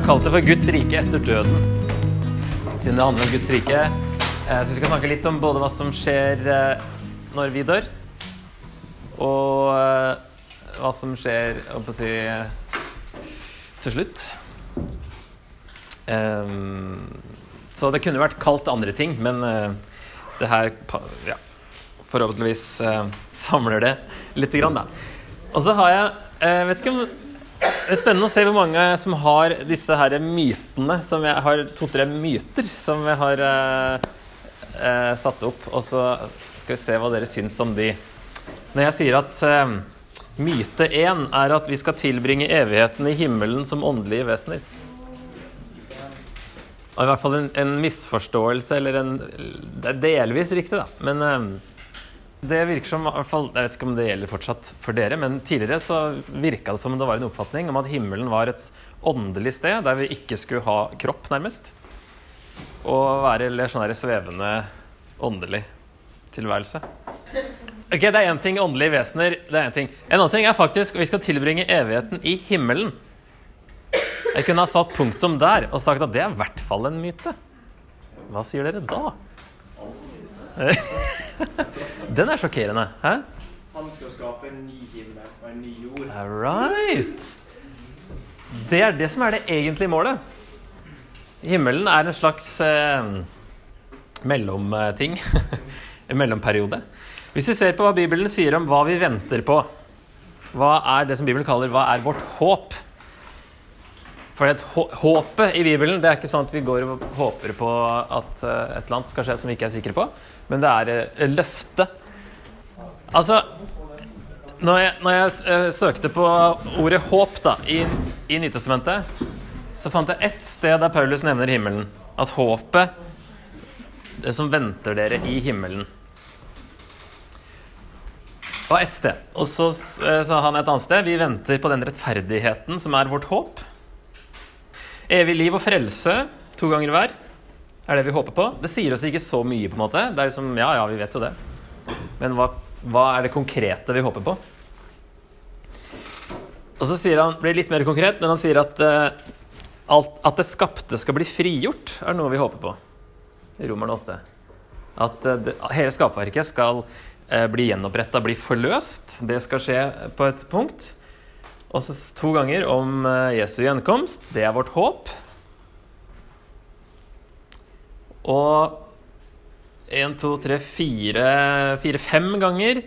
Har kalt det for Guds rike etter døden. Siden det handler om Guds rike. Eh, Så vi skal snakke litt om både hva som skjer eh, når vi dør, og eh, hva som skjer holdt å si, til slutt. Så det kunne vært kalt andre ting, men det her ja, forhåpentligvis samler det lite grann, da. Og så har jeg vet ikke om det er spennende å se hvor mange som har disse her mytene. Som jeg har to-tre myter som jeg har eh, eh, satt opp. Og så skal vi se hva dere syns om de. Når jeg sier at eh, myte én er at vi skal tilbringe evigheten i himmelen som åndelige vesener. Og I hvert fall en, en misforståelse, eller en Det er delvis riktig, da. Men eh, det virker som, Jeg vet ikke om det gjelder fortsatt for dere, men tidligere så virka det som det var en oppfatning om at himmelen var et åndelig sted der vi ikke skulle ha kropp, nærmest. Og være eller sånn der svevende åndelig tilværelse. Ok, Det er én ting åndelige vesener. det er En ting. En annen ting er faktisk at vi skal tilbringe evigheten i himmelen. Jeg kunne ha satt punktum der og sagt at det er i hvert fall en myte. Hva sier dere da? Den er sjokkerende. Hæ? Han skal skape en ny himmel og en ny jord. All right. Det er det som er det egentlige målet. Himmelen er en slags eh, mellomting. en mellomperiode. Hvis vi ser på hva Bibelen sier om hva vi venter på, hva er det som Bibelen kaller hva er vårt håp? For håpet i Bibelen det er ikke sånn at vi går og håper på at eh, et eller annet skal skje som vi ikke er sikre på, men det er eh, løfte. Altså, når jeg, når jeg eh, søkte på ordet håp da, i, i Nytestamentet, så fant jeg ett sted der Paulus nevner himmelen. At håpet, det som venter dere i himmelen. Og ett sted. Og så eh, sa han et annet sted vi venter på den rettferdigheten som er vårt håp. Evig liv og frelse to ganger hver er det vi håper på. Det sier oss ikke så mye, på en måte. Det er liksom, ja, ja, vi vet jo det. Men hva, hva er det konkrete vi håper på? Og så sier han, blir litt mer konkret når han sier at, uh, alt, at det skapte skal bli frigjort, er noe vi håper på. Romerne 8. At eh, det, hele skapverket skal eh, bli gjenoppretta, bli forløst. Det skal skje på et punkt. Og så to ganger om eh, Jesu gjenkomst. Det er vårt håp. Og én, to, tre, fire, fire-fem ganger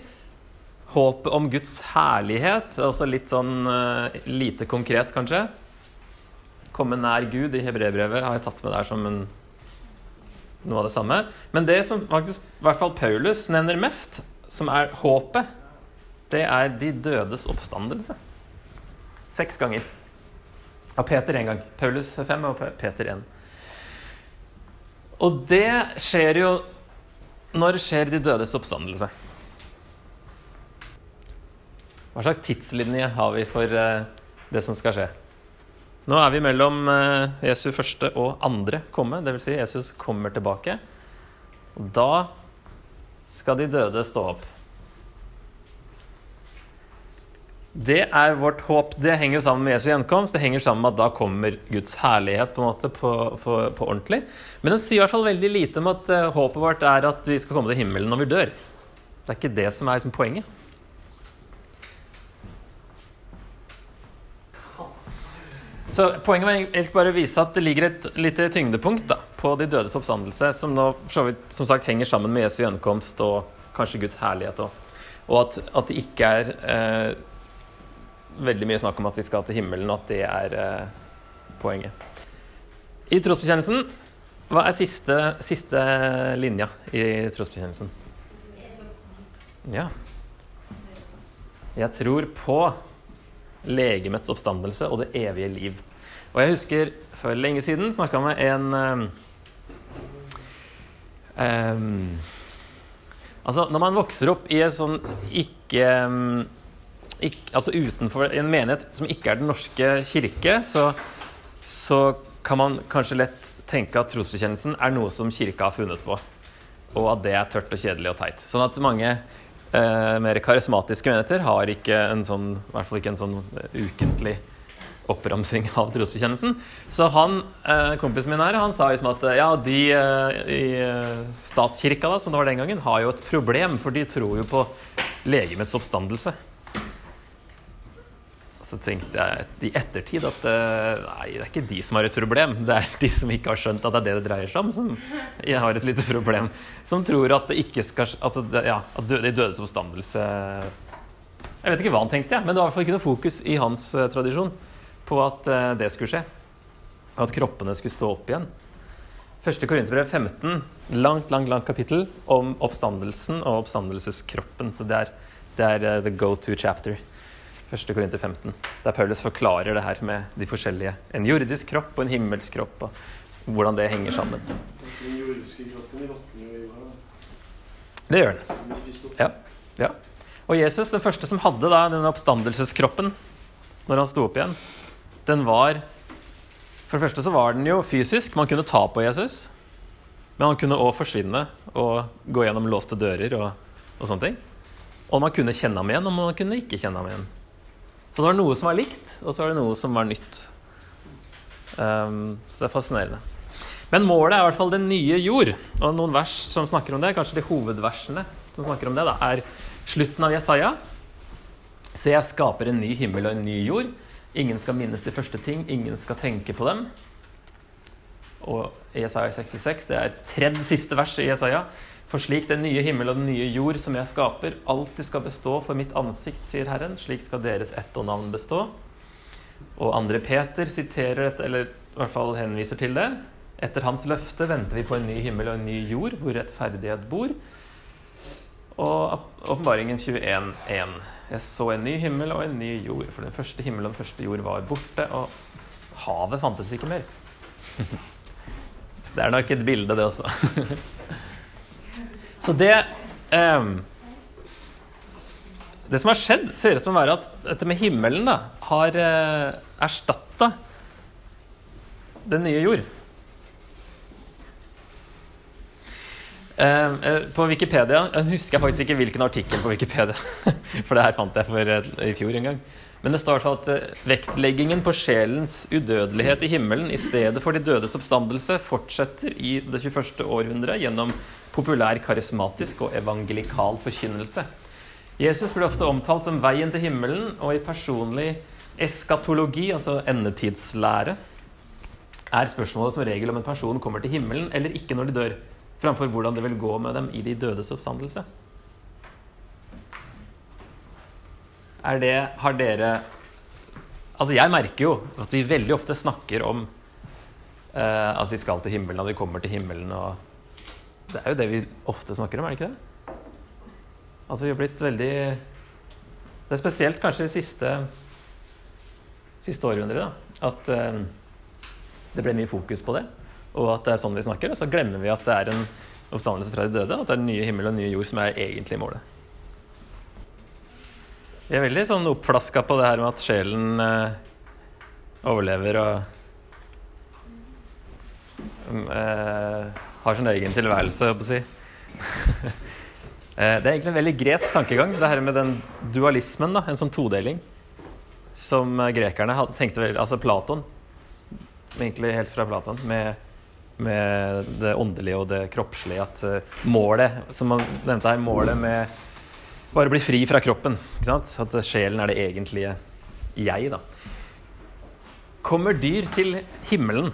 håpet om Guds herlighet. Er Også litt sånn eh, lite konkret, kanskje. Komme nær Gud i hebreerbrevet har jeg tatt med der som en, noe av det samme. Men det som faktisk i hvert fall Paulus nevner mest, som er håpet, det er de dødes oppstandelse. Seks ganger. Av Peter én gang. Paulus fem og Peter én. Og det skjer jo Når skjer de dødes oppstandelse? Hva slags tidslinje har vi for eh, det som skal skje? Nå er vi mellom eh, Jesu første og andre komme, dvs. Si Jesus kommer tilbake. Og da skal de døde stå opp. Det er vårt håp. Det henger sammen med Jesu gjenkomst. Det henger sammen med at da kommer Guds herlighet på en måte på, på, på ordentlig. Men det sier i hvert fall veldig lite om at uh, håpet vårt er at vi skal komme til himmelen når vi dør. Det er ikke det som er liksom, poenget. Så Poenget var egentlig bare å vise at det ligger et lite tyngdepunkt da, på de dødes oppstandelse, som nå for så vidt som sagt henger sammen med Jesu gjenkomst og kanskje Guds herlighet òg. Og at, at det ikke er eh, veldig mye snakk om at vi skal til himmelen, og at det er eh, poenget. I trosbekjennelsen, hva er siste, siste linja i trosbekjennelsen? Ja. Jeg tror på legemets oppstandelse og det evige liv. Og jeg husker for lenge siden snakka med en um, Altså, når man vokser opp i en sånn ikke, um, ikk- Altså utenfor en menighet som ikke er Den norske kirke, så, så kan man kanskje lett tenke at trosbekjennelsen er noe som kirka har funnet på. Og at det er tørt og kjedelig og teit. Sånn at mange eh, mer karismatiske menigheter har ikke en sånn, i hvert fall ikke en sånn eh, ukentlig oppramsing av trosbekjennelsen. Så han, eh, kompisen min her, han sa liksom at eh, ja, de eh, i eh, statskirka, da, som det var den gangen, har jo et problem, for de tror jo på legemets oppstandelse. Så tenkte jeg i ettertid at eh, nei, det er ikke de som har et problem. Det er de som ikke har skjønt at det er det det dreier seg om, som har et lite problem. Som tror at det ikke skal Altså, ja, at de dødes oppstandelse Jeg vet ikke hva han tenkte, men det var i hvert fall ikke noe fokus i hans eh, tradisjon på at eh, det skulle skje. At kroppene skulle stå opp igjen. Første Korinterbrev 15, langt, langt, langt kapittel om oppstandelsen og oppstandelseskroppen. Så det er, det er the go to chapter. 1. Korinter 15, der Paulus forklarer det her med de forskjellige En jordisk kropp og en himmelsk kropp, og hvordan det henger sammen. Den jordiske kroppen råtner jo i jorda. Det gjør den. Ja. ja. Og Jesus, den første som hadde da denne oppstandelseskroppen når han sto opp igjen, den var For det første så var den jo fysisk. Man kunne ta på Jesus. Men han kunne òg forsvinne og gå gjennom låste dører og, og sånne ting. Og man kunne kjenne ham igjen, og man kunne ikke kjenne ham igjen. Så det var noe som var likt, og så var det noe som var nytt. Um, så det er fascinerende. Men målet er i hvert fall den nye jord. Og noen vers som snakker om det, kanskje de hovedversene som snakker om det, da, er slutten av Jesaja. Se, jeg skaper en ny himmel og en ny jord. Ingen skal minnes de første ting, ingen skal tenke på dem. Og Jesaja 66, det er tredje siste vers i Jesaja. For slik den nye himmel og den nye jord som jeg skaper, alltid skal bestå for mitt ansikt, sier Herren, slik skal deres ett og navn bestå. Og andre Peter siterer dette, eller i hvert fall henviser til det. Etter hans løfte venter vi på en ny himmel og en ny jord, hvor rettferdighet bor. Og åpenbaringen 21.1. Jeg så en ny himmel og en ny jord, for den første himmel og den første jord var borte, og havet fantes ikke mer. Det er nok et bilde, det også. Så det eh, Det som har skjedd, ser ut som å være at dette med himmelen da, har eh, erstatta den nye jord. Eh, eh, på Wikipedia Jeg husker faktisk ikke hvilken artikkel på Wikipedia, for det her fant jeg for eh, i fjor en gang. Men det står i hvert fall at eh, vektleggingen på sjelens udødelighet i himmelen i stedet for de dødes oppstandelse fortsetter i det 21. århundret gjennom populær karismatisk og evangelikal forkynnelse. Jesus blir ofte omtalt som veien til himmelen, og i personlig eskatologi, altså endetidslære, er spørsmålet som regel om en person kommer til himmelen eller ikke når de dør, framfor hvordan det vil gå med dem i de dødes oppstandelse. Er det Har dere Altså, jeg merker jo at vi veldig ofte snakker om uh, at vi skal til himmelen, at vi kommer til himmelen og Det er jo det vi ofte snakker om, er det ikke det? Altså, vi har blitt veldig Det er spesielt kanskje det siste siste århundret, da. At eh, det ble mye fokus på det, og at det er sånn vi snakker. Og så glemmer vi at det er en oppstandelse fra de døde, og at det er den nye himmel og nye jord som er egentlig målet. Vi er veldig sånn oppflaska på det her med at sjelen eh, overlever og um, eh, har sin egen tilværelse, holdt på å si. Eh, det er egentlig en veldig gresk tankegang, det her med den dualismen, da, en sånn todeling, som eh, grekerne tenkte vel Altså Platon, egentlig helt fra Platon, med, med det åndelige og det kroppslige, at eh, målet, som man nevnte her, målet med bare bli fri fra kroppen, ikke sant? at sjelen er det egentlige jeg, da. Kommer dyr til himmelen?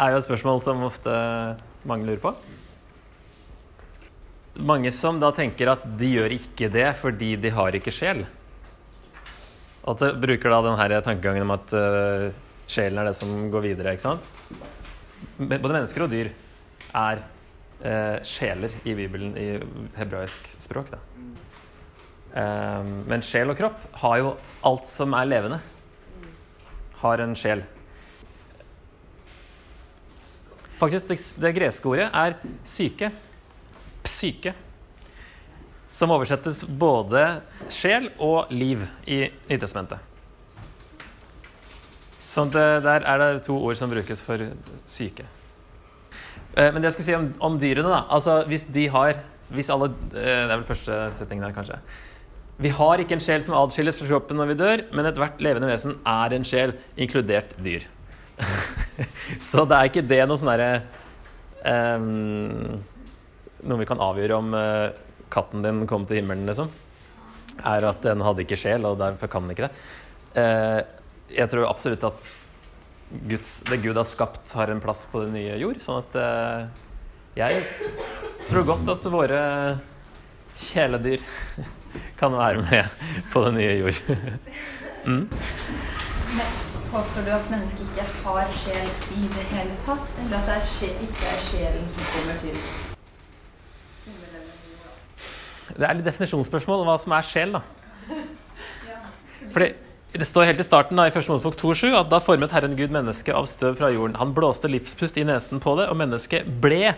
Er jo et spørsmål som ofte mange lurer på. Mange som da tenker at de gjør ikke det fordi de har ikke sjel. Og at de bruker da den her tankegangen om at uh, sjelen er det som går videre. ikke sant? Både mennesker og dyr er uh, sjeler i Bibelen i hebraisk språk. da. Um, men sjel og kropp har jo alt som er levende. Har en sjel. Faktisk, det, det greske ordet er syke. Psyke. Som oversettes både sjel og liv i Nytestamentet. Så det, der er det to ord som brukes for syke. Eh, men det jeg skulle si om, om dyrene, da altså Hvis de har hvis alle, eh, Det er vel første setning her, kanskje. Vi har ikke en sjel som adskilles fra kroppen når vi dør, men ethvert levende vesen er en sjel, inkludert dyr. så det er ikke det noe sånn derre um, Noe vi kan avgjøre om uh, katten din kom til himmelen, liksom. Er at den hadde ikke sjel, og derfor kan den ikke det. Uh, jeg tror absolutt at Guds, det Gud har skapt, har en plass på den nye jord. Sånn at uh, jeg tror godt at våre kjæledyr kan være med på den nye jord. Mm. Påstår du at mennesket ikke har sjel i det hele tatt, eller at det er sjel, ikke er sjelen som kommer til Det er litt definisjonsspørsmål hva som er sjel, da. Fordi det står helt i starten da, i 1. Mosebok 2,7 at da formet Herren Gud mennesket av støv fra jorden. Han blåste livspust i nesen på det, og mennesket ble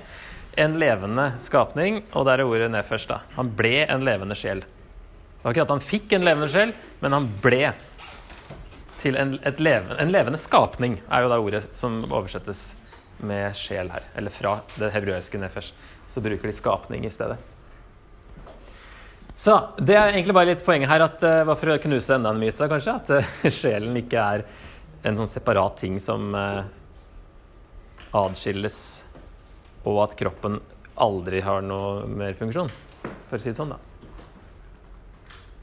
en levende skapning. Og der er ordet ned først. da. Han ble en levende sjel. Det var ikke at han fikk en levende sjel, men han ble til en, levende, en levende skapning, er jo da ordet som oversettes med sjel her. Eller fra det hebraiske nefesh. Så bruker de skapning i stedet. Så det er egentlig bare litt poenget her, at, uh, for å knuse enda en myte, kanskje, at uh, sjelen ikke er en sånn separat ting som uh, adskilles, og at kroppen aldri har noe mer funksjon, for å si det sånn, da.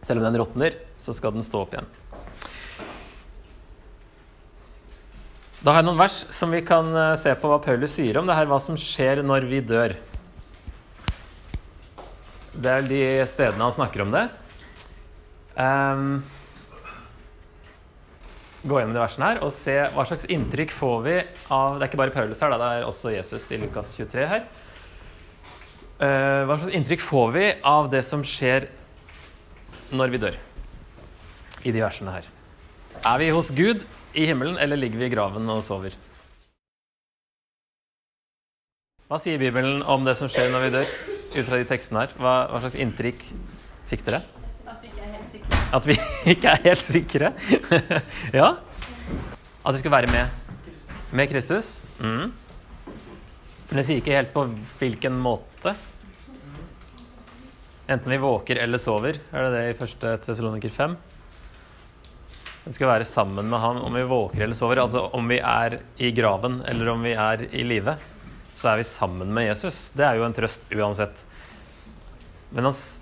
Selv om den råtner, så skal den stå opp igjen. Da har jeg noen vers som vi kan se på hva Paulus sier om det her, hva som skjer når vi dør. Det er de stedene han snakker om det. Um, gå gjennom de versene her og se hva slags inntrykk får vi av Det er ikke bare Paulus her, da, det er også Jesus i Lukas 23 her. Uh, hva slags inntrykk får vi av det som skjer når vi dør? I de versene her. Er vi hos Gud i himmelen, eller ligger vi i graven og sover? Hva sier Bibelen om det som skjer når vi dør? ut fra de tekstene her, hva, hva slags inntrykk fikk dere? At vi ikke er helt sikre. At vi ikke er helt sikre? ja? At vi skal være med, med Kristus? Mm. Men det sier ikke helt på hvilken måte. Enten vi våker eller sover, er det det i 1. Tessaloniker 5? Vi skal være sammen med ham om vi våker eller sover. Altså om vi er i graven eller om vi er i live så er vi sammen med Jesus. Det er jo en trøst uansett. Men hans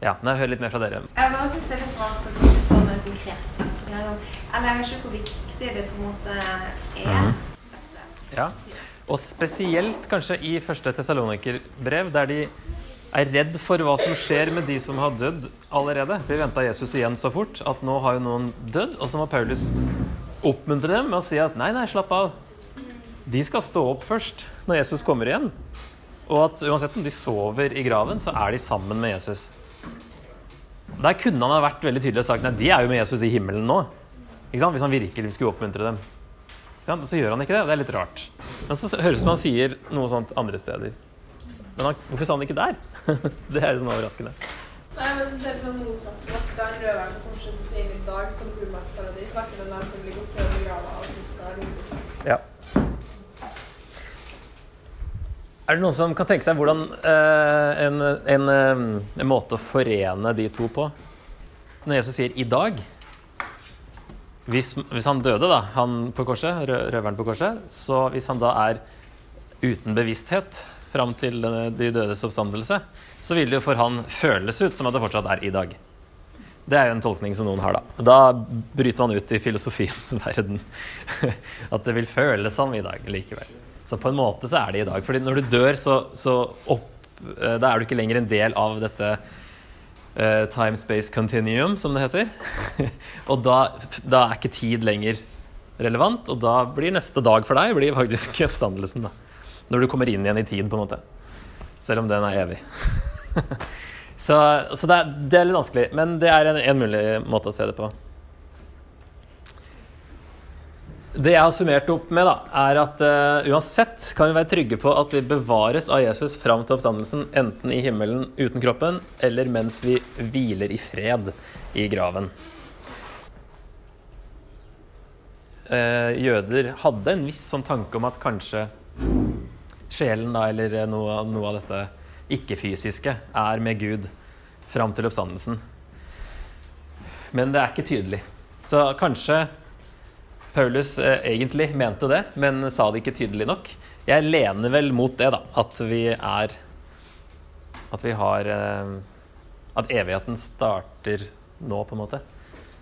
Ja, nå hører litt mer fra dere. Jeg bare synes det er litt rart at det står noe konkret. Eller jeg vet ikke hvor viktig det på en måte er. Mm. Ja, og spesielt kanskje i første Tessalonikerbrev, der de er redd for hva som skjer med de som har dødd allerede. Vi venta Jesus igjen så fort at nå har jo noen dødd. Og så må Paulus oppmuntre dem med å si at nei, nei, slapp av. De skal stå opp først når Jesus kommer igjen. Og at uansett om de sover i graven, så er de sammen med Jesus. Der kunne han ha vært veldig tydelig og sagt nei, de er jo med Jesus i himmelen nå. Hvis han virkelig skulle oppmuntre dem. Så gjør han ikke det. Det er litt rart. Men så høres det ut som han sier noe sånt andre steder. Men han, hvorfor sa han ikke der? det er jo sånn overraskende. Nei, men så ser det sånn motsatt. Da en røveren på korset sier i dag skal du bo til paradis, snakker med en som ligger og sover i grava, og som skal rose seg. Ja. Er det noen som kan tenke seg hvordan eh, en, en, eh, en, måte å forene de to på? Når Jesus sier 'i dag' Hvis, hvis han døde, da, han på korset, røveren på korset, så hvis han da er uten bevissthet fram til de dødes oppstandelse, så vil det jo for han føles ut som at det fortsatt er i dag. Det er jo en tolkning som noen har, da. Da bryter man ut i filosofiens verden. At det vil føles som i dag likevel. Så på en måte så er det i dag. Fordi når du dør, så, så opp, eh, da er du ikke lenger en del av dette uh, time-space continuum, som det heter. og da, da, er ikke tid lenger relevant, og da blir neste dag for deg blir faktisk oppstandelsen. da. Når du kommer inn igjen i tid, på en måte. Selv om den er evig. så, så det, er, det, er, litt vanskelig, men det er en, en mulig måte å se det på. Det jeg har summert opp med, da, er at uh, uansett kan vi være trygge på at vi bevares av Jesus fram til oppstandelsen, enten i himmelen uten kroppen, eller mens vi hviler i fred i graven. Uh, jøder hadde en viss sånn tanke om at kanskje sjelen, da, eller noe, noe av dette ikke-fysiske, er med Gud fram til oppstandelsen. men det er ikke tydelig. Så kanskje Paulus eh, egentlig mente det, men sa det ikke tydelig nok. Jeg lener vel mot det, da. At vi er At vi har eh, At evigheten starter nå, på en måte.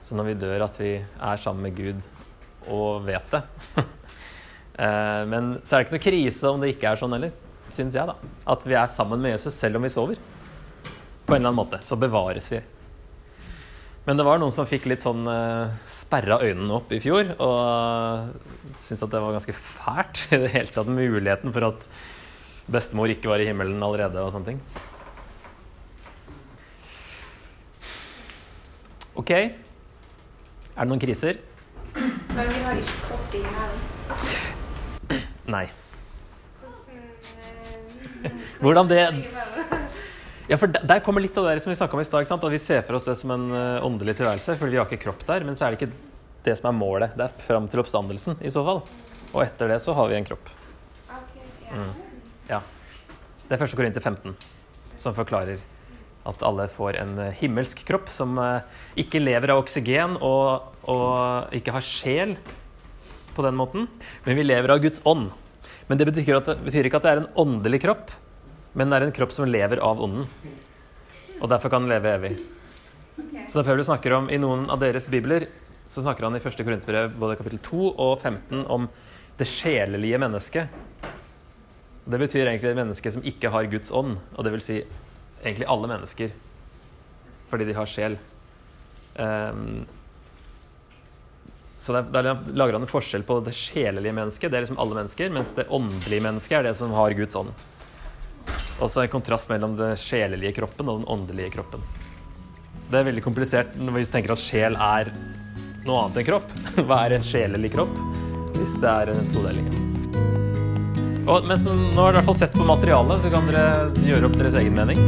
Så når vi dør, at vi er sammen med Gud og vet det. Eh, men så er det ikke noe krise om det ikke er sånn heller, syns jeg, da. At vi er sammen med Jesus selv om vi sover. På en eller annen måte. Så bevares vi. Men det var noen som fikk litt sånn uh, sperra øynene opp i fjor, og syntes at det var ganske fælt i det hele tatt muligheten for at bestemor ikke var i himmelen allerede og sånne ting. OK. Er det noen kriser? Men vi har ikke kropp i himmelen. Nei. Hvordan eh, det Ja, for der, kommer litt av det som vi snakka om i stad. At vi ser for oss det som en eh, åndelig tilværelse, fordi vi har ikke kropp der. Men så er det ikke det som er målet. Det er fram til oppstandelsen i så fall. Og etter det så har vi en kropp. Mm. Ja. Det er 1. Korinter 15 som forklarer at alle får en eh, himmelsk kropp som ikke lever av oksygen og, og ikke har sjel på den måten, men vi lever av Guds ånd. Men det betyr, at, det betyr ikke at det er en åndelig kropp, men det er en kropp som lever av ånden. Og derfor kan den leve evig. Så når Paulus snakker om i noen av deres bibler, så snakker han i 1. Korinterbrev både kapittel 2 og 15 om det sjelelige mennesket. Det betyr egentlig et menneske som ikke har Guds ånd, og det vil si egentlig alle mennesker, fordi de har sjel. Ehm, så der, der lager han en forskjell på det sjelelige mennesket, det er liksom alle mennesker, mens det åndelige mennesket er det som har Guds ånd. Og så en kontrast mellom det sjelelige kroppen og den åndelige kroppen. Det er veldig komplisert når vi tenker at sjel er noe annet enn kropp. Hva er en sjelelig kropp hvis det er en todeling? Og, men så, nå har dere i hvert fall sett på materialet, så kan dere gjøre opp deres egen mening.